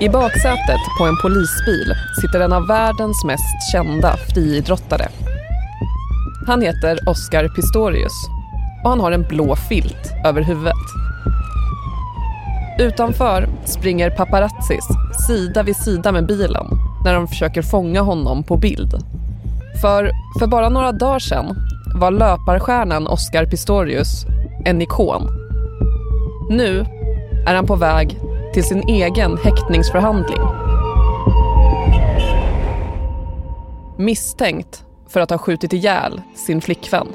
I baksätet på en polisbil sitter en av världens mest kända friidrottare. Han heter Oscar Pistorius och han har en blå filt över huvudet. Utanför springer paparazzis sida vid sida med bilen när de försöker fånga honom på bild. För, för bara några dagar sedan var löparstjärnan Oscar Pistorius en ikon. Nu är han på väg till sin egen häktningsförhandling. Misstänkt för att ha skjutit ihjäl sin flickvän.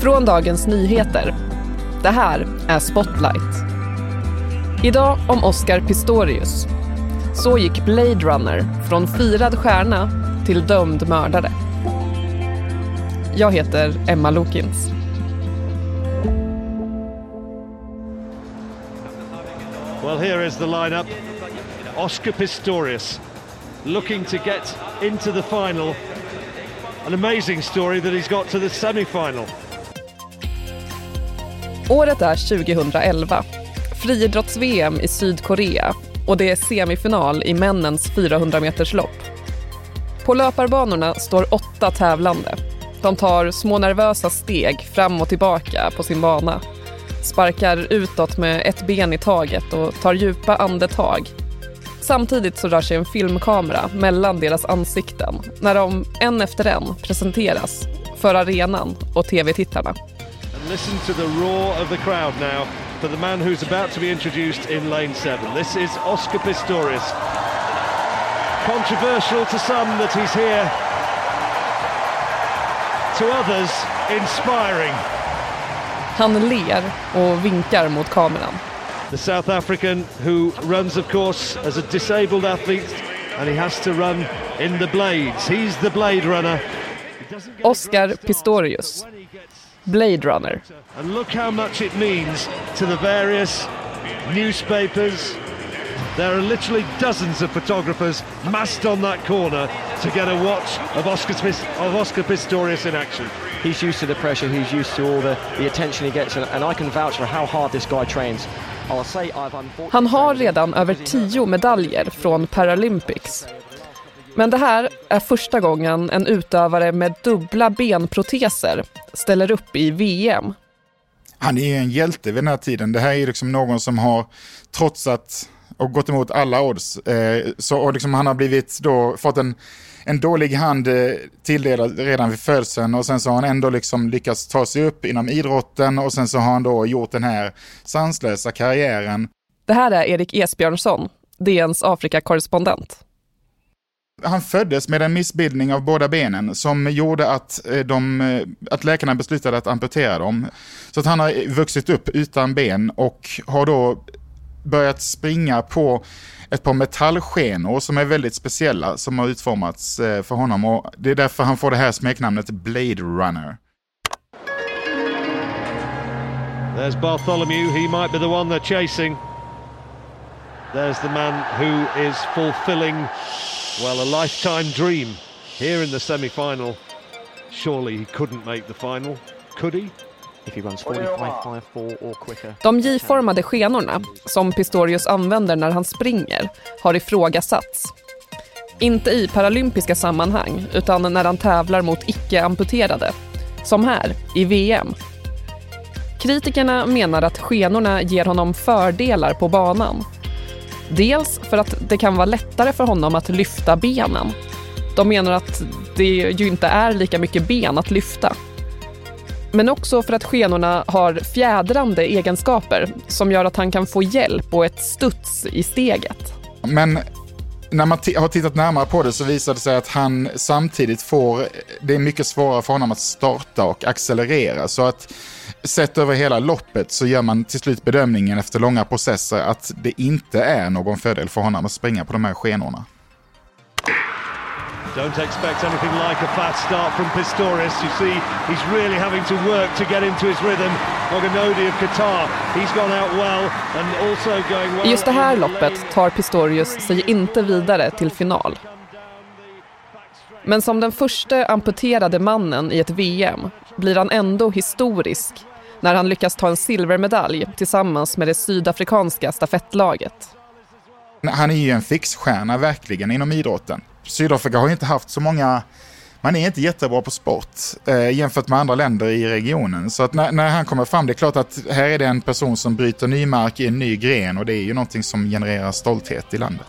Från Dagens Nyheter. Det här är Spotlight. Idag om Oscar Pistorius. Så gick Blade Runner från firad stjärna till dömd mördare. Jag heter Emma Lokins. Well, here is the lineup. Oscar Pistorius looking to get into the final. An amazing story that he's got to the semi-final. Året är 2011. Friidrotts-VM i Sydkorea och det är semifinal i männens 400 meters lopp. På löparbanorna står åtta tävlande. De tar små nervösa steg fram och tillbaka på sin bana. Sparkar utåt med ett ben i taget och tar djupa andetag. Samtidigt så rör sig en filmkamera mellan deras ansikten när de en efter en presenteras för arenan och tv-tittarna. Listen to the roar of the crowd now for the man who's about to be introduced in lane seven. This is Oscar Pistorius. Controversial to some that he's here. To others, inspiring. Han ler och vinkar mot kameran. The South African who runs, of course, as a disabled athlete, and he has to run in the blades. He's the blade runner. Oscar Pistorius, Blade Runner. And look how much it means to the various newspapers. There are literally dozens of photographers massed on that corner to get a watch of Oscar, of Oscar Pistorius in action. He's used to the pressure, he's used to all the, the attention he gets, and, and I can vouch for how hard this guy trains. Han har redan över tio medaljer från Paralympics. Men det här är första gången en utövare med dubbla benproteser ställer upp i VM. Han är en hjälte vid den här tiden. Det här är liksom någon som har trotsat och gått emot alla odds. Eh, så, och liksom han har blivit då, fått en, en dålig hand eh, tilldelad redan vid födseln och sen så har han ändå liksom lyckats ta sig upp inom idrotten och sen så har han då gjort den här sanslösa karriären. Det här är Erik Esbjörnsson, DNs Afrikakorrespondent. Han föddes med en missbildning av båda benen som gjorde att, eh, de, eh, att läkarna beslutade att amputera dem. Så att han har vuxit upp utan ben och har då börjat springa på ett par metallskenor som är väldigt speciella som har utformats eh, för honom och det är därför han får det här smeknamnet Blade Runner. There's Bartholomew, he might be the one they're chasing. There's the man who is fulfilling, well, a lifetime dream here in the semi final. Surely he couldn't make the final, could he? If he runs 45, 4 or quicker. De J-formade skenorna, som Pistorius använder när han springer, har ifrågasatts. Inte i paralympiska sammanhang, utan när han tävlar mot icke-amputerade. Som här, i VM. Kritikerna menar att skenorna ger honom fördelar på banan. Dels för att det kan vara lättare för honom att lyfta benen. De menar att det ju inte är lika mycket ben att lyfta. Men också för att skenorna har fjädrande egenskaper som gör att han kan få hjälp och ett studs i steget. Men när man har tittat närmare på det så visar det sig att han samtidigt får, det är mycket svårare för honom att starta och accelerera. Så att sett över hela loppet så gör man till slut bedömningen efter långa processer att det inte är någon fördel för honom att springa på de här skenorna. Don't expect anything like a fast start from Pistorius. You see, he's really having to work to get into his rhythm. Moganodi of Qatar, he's gone out well and also going well. Just det här in loppet tar Pistorius sig inte vidare till final. Men som den första amputerade mannen i ett VM blir han ändå historisk när han lyckas ta en silvermedalj tillsammans med det sydafrikanska stafettlaget. Han är ju en fixstjärna verkligen inom idrotten. Sydafrika har inte haft så många man är inte jättebra på sport eh, jämfört med andra länder i regionen. Så att när, när, han kommer fram, det är klart att här är det en person som bryter ny mark i en ny gren och det är ju någonting som genererar stolthet i landet.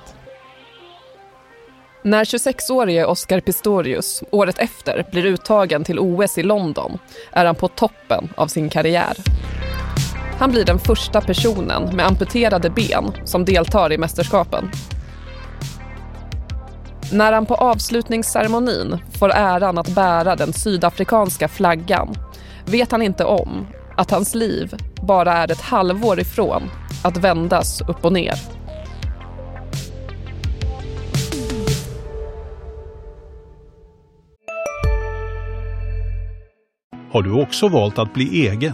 När 26-årige Oscar Pistorius året efter blir uttagen till OS i London är han på toppen av sin karriär. Han blir den första personen med amputerade ben som deltar i mästerskapen. När han på avslutningsceremonin får äran att bära den sydafrikanska flaggan vet han inte om att hans liv bara är ett halvår ifrån att vändas upp och ner. Har du också valt att bli egen?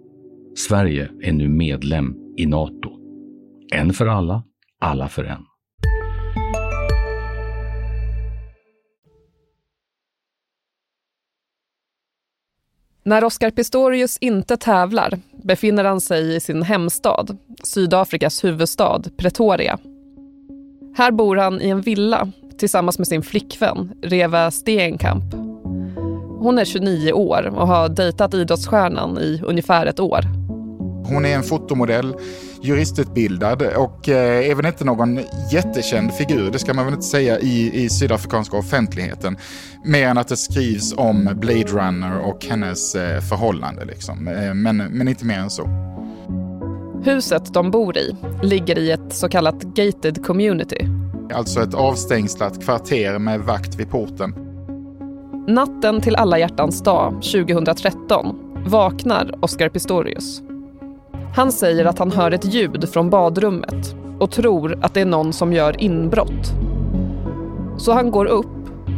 Sverige är nu medlem i Nato. En för alla, alla för en. När Oscar Pistorius inte tävlar befinner han sig i sin hemstad, Sydafrikas huvudstad Pretoria. Här bor han i en villa tillsammans med sin flickvän Reva Steenkamp. Hon är 29 år och har dejtat idrottsstjärnan i ungefär ett år. Hon är en fotomodell, juristutbildad och eh, är väl inte någon jättekänd figur, det ska man väl inte säga, i, i sydafrikanska offentligheten. Mer än att det skrivs om Blade Runner och hennes eh, förhållande. Liksom. Eh, men, men inte mer än så. Huset de bor i ligger i ett så kallat gated community. Alltså ett avstängslat kvarter med vakt vid porten. Natten till alla hjärtans dag 2013 vaknar Oscar Pistorius. Han säger att han hör ett ljud från badrummet och tror att det är någon som gör inbrott. Så han går upp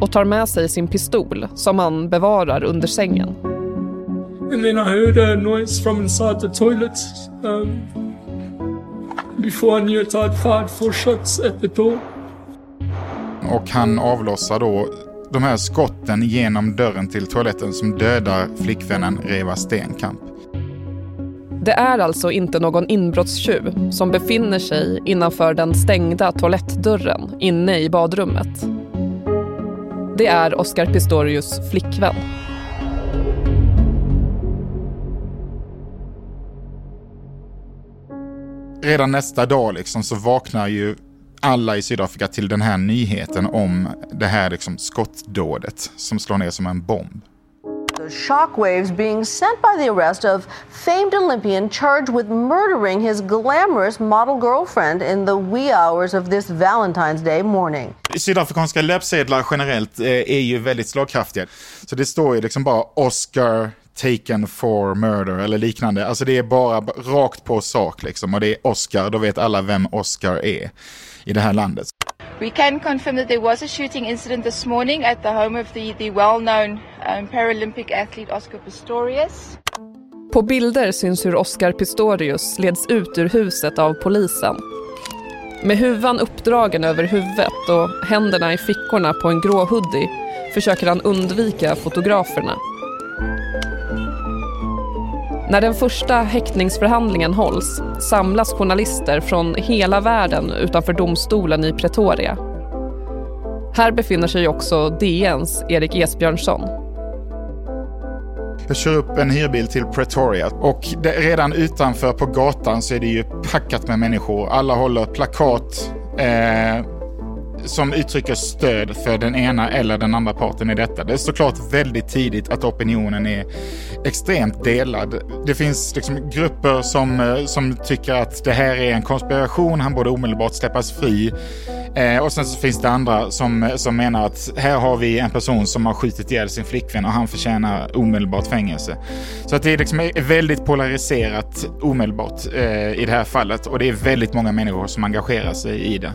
och tar med sig sin pistol som han bevarar under sängen. And then I heard a noise from inside the toilet. Um, before I knew it I'd fired four shots at the door. Och han avlossar då de här skotten genom dörren till toaletten som dödar flickvännen Reva Stenkamp. Det är alltså inte någon inbrottstjuv som befinner sig innanför den stängda toalettdörren inne i badrummet. Det är Oscar Pistorius flickvän. Redan nästa dag liksom så vaknar ju alla i Sydafrika till den här nyheten om det här liksom skottdådet som slår ner som en bomb. The shockwaves being sent by the arrest of famed Olympian charged with murdering his glamorous model girlfriend in the wee hours of this Valentine's Day morning. Sydafrikanska löpsedlar generellt eh, är ju väldigt slagkraftiga. Så det står ju liksom bara Oscar taken for murder eller liknande. Alltså det är bara rakt på sak liksom. Och det är Oscar, då vet alla vem Oscar är i det här landet. We can confirm that there was a shooting incident this morning at the home of the, the well-known um, Paralympic athlete Oscar Pistorius. På bilder syns hur Oscar Pistorius leds ut ur huset av polisen. Med huvan uppdragen över huvudet och händerna i fickorna på en grå hoodie försöker han undvika fotograferna. När den första häktningsförhandlingen hålls samlas journalister från hela världen utanför domstolen i Pretoria. Här befinner sig också DNs Erik Esbjörnsson. Jag kör upp en hyrbil till Pretoria och det, redan utanför på gatan så är det ju packat med människor. Alla håller plakat eh, som uttrycker stöd för den ena eller den andra parten i detta. Det är såklart väldigt tidigt att opinionen är extremt delad. Det finns liksom grupper som, eh, som tycker att det här är en konspiration, han borde omedelbart släppas fri. Eh, och sen så finns det andra som, som menar att här har vi en person som har skjutit ihjäl sin flickvän och han förtjänar omedelbart fängelse. Så att det är liksom väldigt polariserat omedelbart eh, i det här fallet och det är väldigt många människor som engagerar sig i det.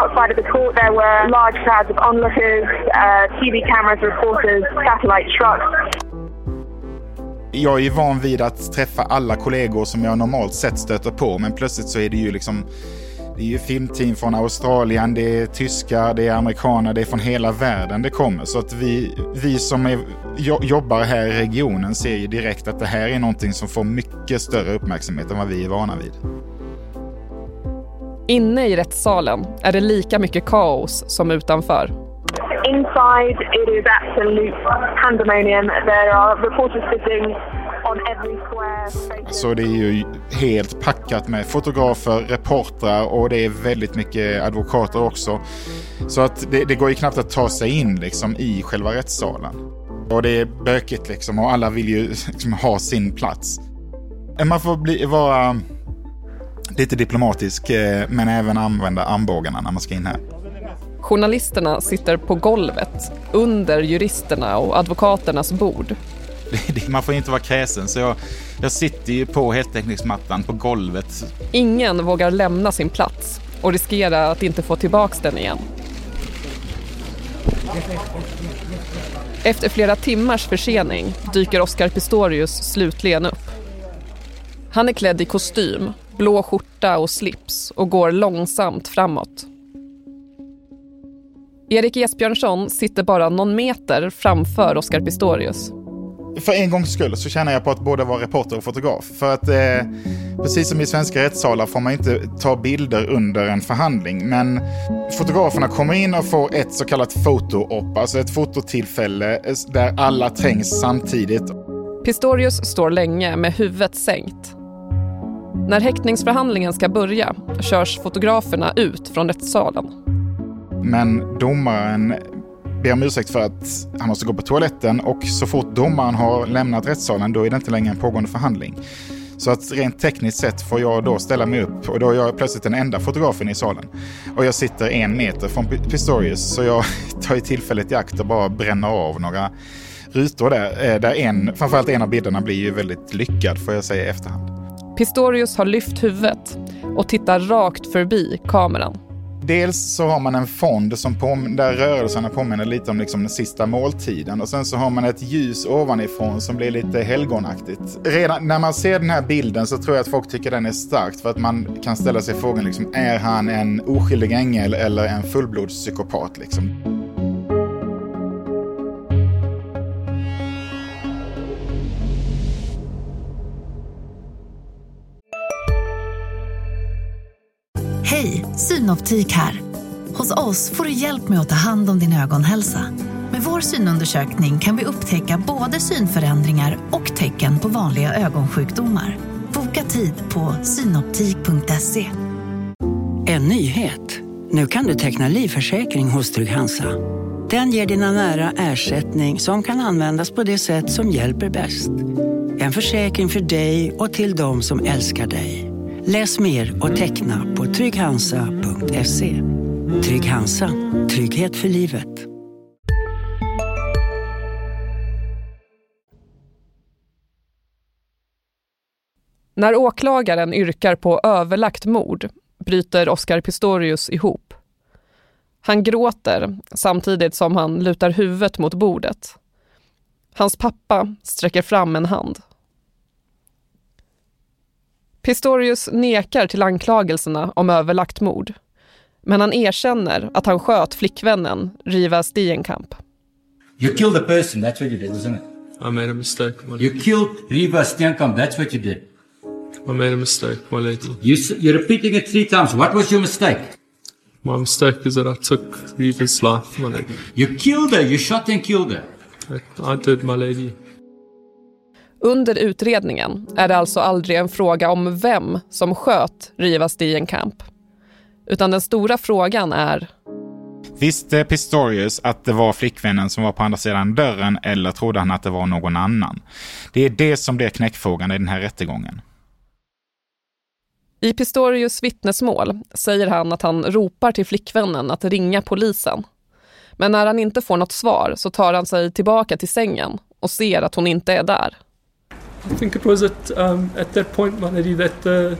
Outside of the court there were large crowds of onlookers, uh, TV cameras, reporters, satellite trucks. Jag är ju van vid att träffa alla kollegor som jag normalt sett stöter på, men plötsligt så är det ju liksom det är ju filmteam från Australien, det är tyskar, det är amerikaner, det är från hela världen det kommer. Så att vi, vi som är, jobbar här i regionen ser ju direkt att det här är någonting som får mycket större uppmärksamhet än vad vi är vana vid. Inne i rättssalen är det lika mycket kaos som utanför. Inside it is absolute pandemonium. There are reporters sitting on every square. Så det är ju helt packat med fotografer, reportrar och det är väldigt mycket advokater också. Så att det, det går ju knappt att ta sig in liksom i själva rättssalen. Och det är bökigt liksom och alla vill ju liksom ha sin plats. Man får bli, vara lite diplomatisk eh, men även använda armbågarna när man ska in här. Journalisterna sitter på golvet, under juristerna och advokaternas bord. Man får inte vara kräsen, så jag, jag sitter ju på heltäckningsmattan på golvet. Ingen vågar lämna sin plats och riskera att inte få tillbaka den igen. Efter flera timmars försening dyker Oscar Pistorius slutligen upp. Han är klädd i kostym, blå skjorta och slips och går långsamt framåt. Erik Esbjörnsson sitter bara någon meter framför Oscar Pistorius. För en gångs skull så känner jag på att både vara reporter och fotograf. För att eh, precis som i svenska rättssalar får man inte ta bilder under en förhandling. Men fotograferna kommer in och får ett så kallat foto-op, alltså ett fototillfälle eh, där alla trängs samtidigt. Pistorius står länge med huvudet sänkt. När häktningsförhandlingen ska börja körs fotograferna ut från rättssalen. Men domaren ber om ursäkt för att han måste gå på toaletten och så fort domaren har lämnat rättssalen då är det inte längre en pågående förhandling. Så att rent tekniskt sett får jag då ställa mig upp och då är jag plötsligt den enda fotografen i salen. Och jag sitter en meter från Pistorius så jag tar ju tillfället i akt och bara bränner av några rutor där. Eh, där en, framförallt en av bilderna blir ju väldigt lyckad får jag säga i efterhand. Pistorius har lyft huvudet och tittar rakt förbi kameran. Dels så har man en fond som på, där rörelserna påminner lite om liksom den sista måltiden och sen så har man ett ljus ovanifrån som blir lite helgonaktigt. Redan när man ser den här bilden så tror jag att folk tycker den är starkt för att man kan ställa sig frågan liksom, är han en oskyldig ängel eller en fullblodspsykopat liksom? Synoptik här. Hos oss får du hjälp med att ta hand om din ögonhälsa. Med vår synundersökning kan vi upptäcka både synförändringar och tecken på vanliga ögonsjukdomar. Boka tid på synoptik.se. En nyhet. Nu kan du teckna livförsäkring hos Trygg-Hansa. Den ger dina nära ersättning som kan användas på det sätt som hjälper bäst. En försäkring för dig och till de som älskar dig. Läs mer och teckna på trygghansa.se. Trygg Hansa. Trygghet för livet. När åklagaren yrkar på överlagt mord bryter Oscar Pistorius ihop. Han gråter samtidigt som han lutar huvudet mot bordet. Hans pappa sträcker fram en hand. Pistorius nekar till anklagelserna om överlagt mord. Men han erkänner att han sköt flickvännen Riva Stienkamp. You killed a person, that's what you did, isn't it? I made a mistake, my lady. You killed Riva Stienkamp, that's what you did. I made a mistake, my lady. You, you're repeating it three times. What was your mistake? My mistake is that I took Riva's life, my lady. You killed her, you shot and killed her. I, I did, my lady. Under utredningen är det alltså aldrig en fråga om vem som sköt Riva Stienkamp. Utan den stora frågan är... Visste Pistorius att det var flickvännen som var på andra sidan dörren eller trodde han att det var någon annan? Det är det som blir knäckfrågan i den här rättegången. I Pistorius vittnesmål säger han att han ropar till flickvännen att ringa polisen. Men när han inte får något svar så tar han sig tillbaka till sängen och ser att hon inte är där. I think it was at um, at that point, Manadi, that uh,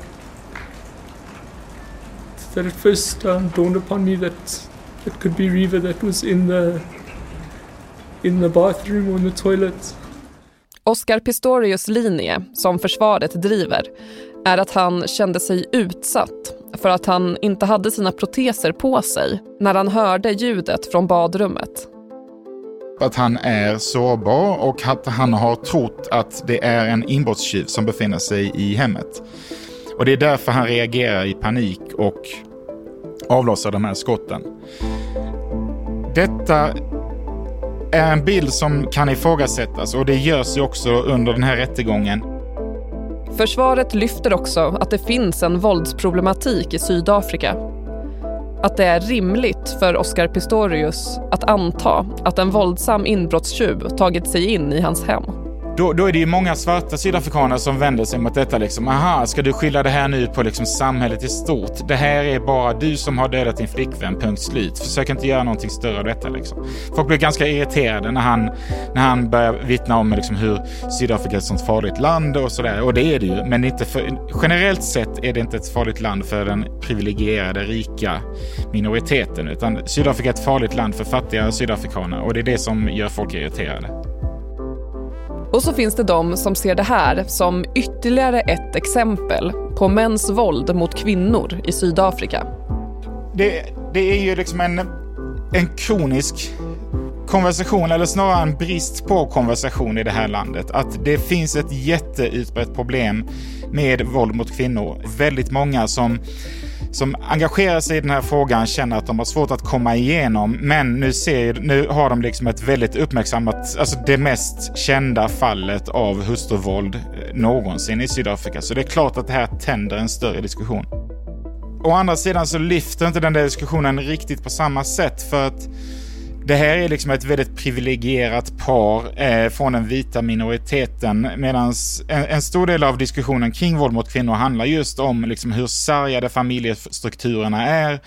that it first um, dawned upon me that it could be Riva that was in the in the bathroom or in the toilet. Oscar Pistorius linje, som försvaret driver, är att han kände sig utsatt för att han inte hade sina proteser på sig när han hörde ljudet från badrummet. Att han är sårbar och att han har trott att det är en inbrottstjuv som befinner sig i hemmet. Och det är därför han reagerar i panik och avlossar de här skotten. Detta är en bild som kan ifrågasättas och det görs ju också under den här rättegången. Försvaret lyfter också att det finns en våldsproblematik i Sydafrika. Att det är rimligt för Oscar Pistorius att anta att en våldsam inbrottstjuv tagit sig in i hans hem. Då, då är det ju många svarta sydafrikaner som vänder sig mot detta. Liksom. Aha, ska du skylla det här nu på liksom samhället i stort? Det här är bara du som har dödat din flickvän, punkt slut. Försök inte göra någonting större av detta. Liksom. Folk blir ganska irriterade när han, när han börjar vittna om liksom, hur Sydafrika är ett sånt farligt land och sådär. Och det är det ju, men inte för, generellt sett är det inte ett farligt land för den privilegierade, rika minoriteten. Utan Sydafrika är ett farligt land för fattiga sydafrikaner och det är det som gör folk irriterade. Och så finns det de som ser det här som ytterligare ett exempel på mäns våld mot kvinnor i Sydafrika. Det, det är ju liksom en, en kronisk konversation, eller snarare en brist på konversation i det här landet. Att det finns ett jätteutbrett problem med våld mot kvinnor. Väldigt många som som engagerar sig i den här frågan känner att de har svårt att komma igenom. Men nu, ser, nu har de liksom ett väldigt uppmärksammat, alltså det mest kända fallet av hustruvåld eh, någonsin i Sydafrika. Så det är klart att det här tänder en större diskussion. Å andra sidan så lyfter inte den där diskussionen riktigt på samma sätt för att det här är liksom ett väldigt privilegierat par eh, från den vita minoriteten medan en, en, stor del av diskussionen kring våld mot kvinnor handlar just om liksom hur sargade familjestrukturerna är,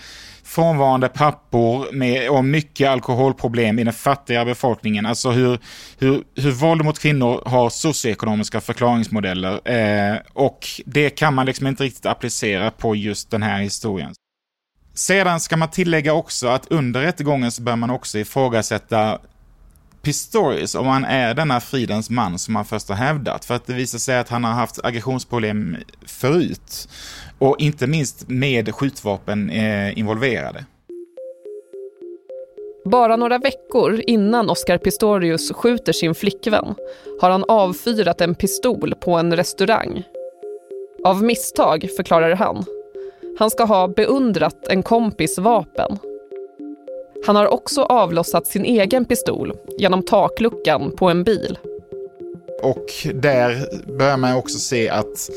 frånvarande pappor med, och mycket alkoholproblem i den fattiga befolkningen. Alltså hur, hur, hur våld mot kvinnor har socioekonomiska förklaringsmodeller eh, och det kan man liksom inte riktigt applicera på just den här historien. Sedan ska man tillägga också att under rättegången så bör man också ifrågasätta Pistorius, om han är denna fridens man som han först har hävdat. För att det visar sig att han har haft aggressionsproblem förut. Och inte minst med skjutvapen eh, involverade. Bara några veckor innan Oscar Pistorius skjuter sin flickvän har han avfyrat en pistol på en restaurang. Av misstag, förklarar han, han ska ha beundrat en kompis vapen. Han har också avlossat sin egen pistol genom takluckan på en bil. Och där börjar man också se att,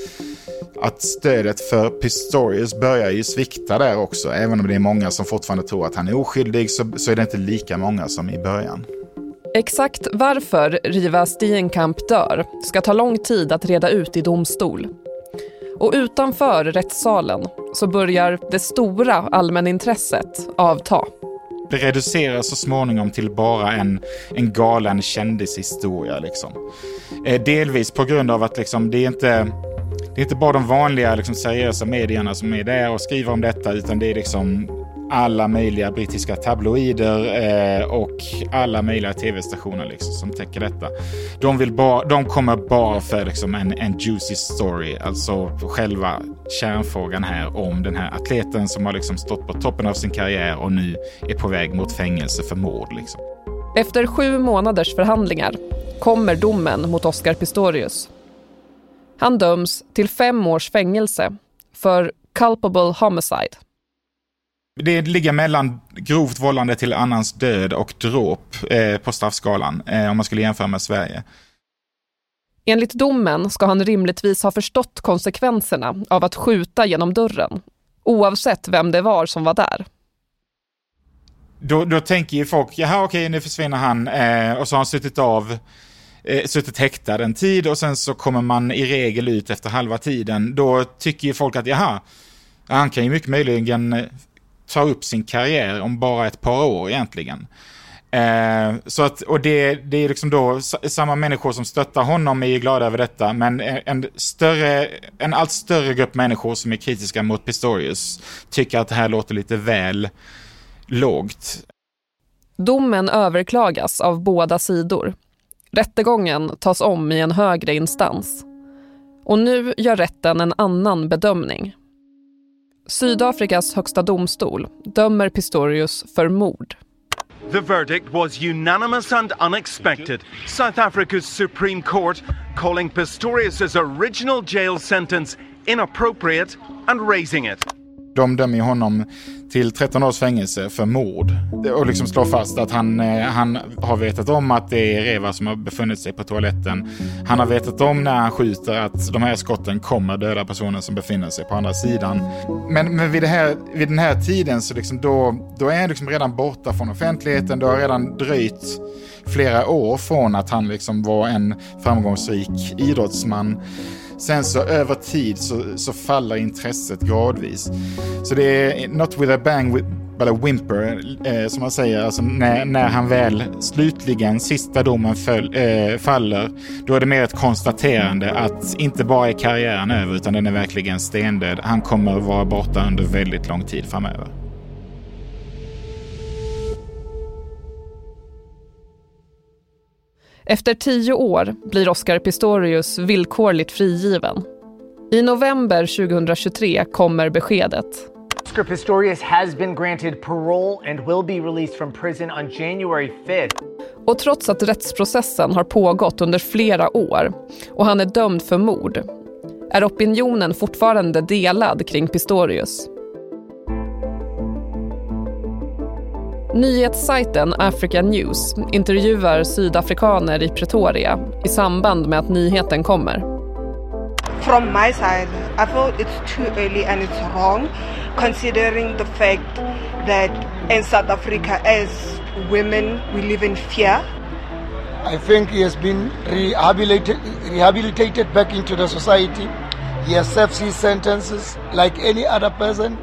att stödet för Pistorius börjar ju svikta där också. Även om det är många som fortfarande tror att han är oskyldig så, så är det inte lika många som i början. Exakt varför Riva Steenkamp dör ska ta lång tid att reda ut i domstol. Och utanför rättssalen så börjar det stora allmänintresset avta. Det reduceras så småningom till bara en, en galen kändishistoria. Liksom. Eh, delvis på grund av att liksom, det är inte det är inte bara de vanliga liksom, seriösa medierna som är där och skriver om detta, utan det är liksom alla möjliga brittiska tabloider eh, och alla möjliga tv-stationer liksom, som täcker detta. De, vill ba, de kommer bara för liksom, en, en juicy story, alltså själva kärnfrågan här om den här atleten som har liksom, stått på toppen av sin karriär och nu är på väg mot fängelse för mord. Liksom. Efter sju månaders förhandlingar kommer domen mot Oscar Pistorius. Han döms till fem års fängelse för culpable homicide. Det ligger mellan grovt vållande till annans död och dråp eh, på straffskalan, eh, om man skulle jämföra med Sverige. Enligt domen ska han rimligtvis ha förstått konsekvenserna av att skjuta genom dörren, oavsett vem det var som var där. Då, då tänker ju folk, jaha okej nu försvinner han eh, och så har han suttit av eh, suttit häktad en tid och sen så kommer man i regel ut efter halva tiden. Då tycker ju folk att jaha, han kan ju mycket möjligen tar upp sin karriär om bara ett par år egentligen. Eh, så att, och det, det är liksom då samma människor som stöttar honom är ju glada över detta, men en, större, en allt större grupp människor som är kritiska mot Pistorius tycker att det här låter lite väl lågt. Domen överklagas av båda sidor. Rättegången tas om i en högre instans. Och nu gör rätten en annan bedömning. Sydafrikas högsta domstol dömer Pistorius för mord. The verdict was unanimous and unexpected. South Africa's Supreme Court calling Pistorius's original jail sentence inappropriate and raising it. De dömer honom till 13 års fängelse för mord och liksom slår fast att han, eh, han har vetat om att det är Reva som har befunnit sig på toaletten. Han har vetat om när han skjuter att de här skotten kommer döda personen som befinner sig på andra sidan. Men, men vid, det här, vid den här tiden så liksom då, då är han liksom redan borta från offentligheten. Det har redan dröjt flera år från att han liksom var en framgångsrik idrottsman. Sen så över tid så, så faller intresset gradvis. Så det är not with a bang with, but a whimper, eh, som man säger. Alltså när, när han väl slutligen, sista domen föl, eh, faller, då är det mer ett konstaterande att inte bara är karriären över, utan den är verkligen stendöd. Han kommer att vara borta under väldigt lång tid framöver. Efter tio år blir Oscar Pistorius villkorligt frigiven. I november 2023 kommer beskedet. Oscar Pistorius has been granted parole and will be released from prison on January 5th. Och trots att rättsprocessen har pågått under flera år och han är dömd för mord är opinionen fortfarande delad kring Pistorius. Nyhetssajten Africa News intervjuar sydafrikaner i Pretoria i samband med att nyheten kommer. From my side, I feel it's too early and it's wrong considering the fact that in South Africa as women we live in fear. I think he has been rehabilitated, rehabilitated back into the society. He has served his sentences like any other person.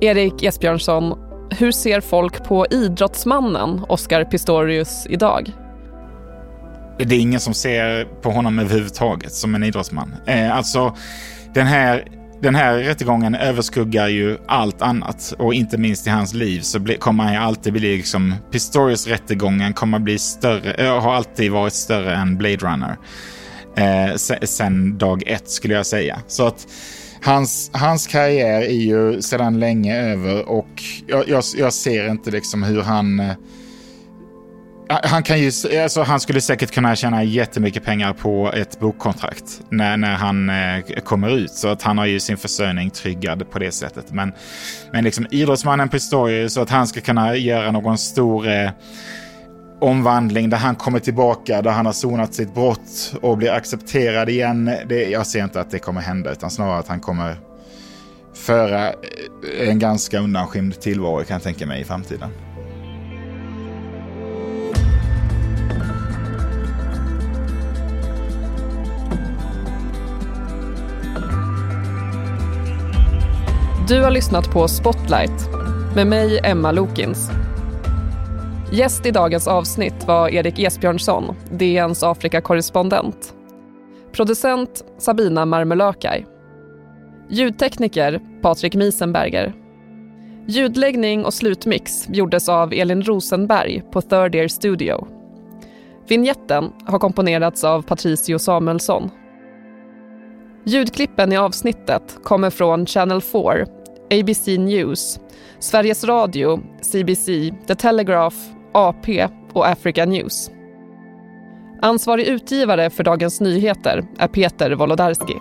Erik Esbjörnsson hur ser folk på idrottsmannen Oscar Pistorius idag? Det är ingen som ser på honom överhuvudtaget som en idrottsman. Eh, alltså, den här, den här rättegången överskuggar ju allt annat och inte minst i hans liv så bli, kommer han ju alltid bli liksom, Pistorius-rättegången kommer bli större, eh, har alltid varit större än Blade Runner. Eh, sen dag ett skulle jag säga. Så att hans, hans karriär är ju sedan länge över och jag, jag, jag ser inte liksom hur han... Eh, han, kan ju, alltså han skulle säkert kunna tjäna jättemycket pengar på ett bokkontrakt när, när han eh, kommer ut. Så att han har ju sin försörjning tryggad på det sättet. Men, men liksom idrottsmannen Pistorius, så att han ska kunna göra någon stor eh, omvandling där han kommer tillbaka, där han har sonat sitt brott och blir accepterad igen. Det, jag ser inte att det kommer hända, utan snarare att han kommer föra eh, en ganska undanskymd tillvaro kan jag tänka mig i framtiden. Du har lyssnat på Spotlight med mig, Emma Lokins. Gäst i dagens avsnitt var Erik Esbjörnsson, DNs Afrikakorrespondent. Producent Sabina Marmelökaj. Ljudtekniker Patrik Miesenberger. Ljudläggning och slutmix gjordes av Elin Rosenberg på Third Ear Studio. Vinjetten har komponerats av Patricio Samuelsson. Ljudklippen i avsnittet kommer från Channel 4, ABC News, Sveriges Radio, CBC, The Telegraph AP och Africa News. Ansvarig utgivare för Dagens Nyheter är Peter Wolodarski.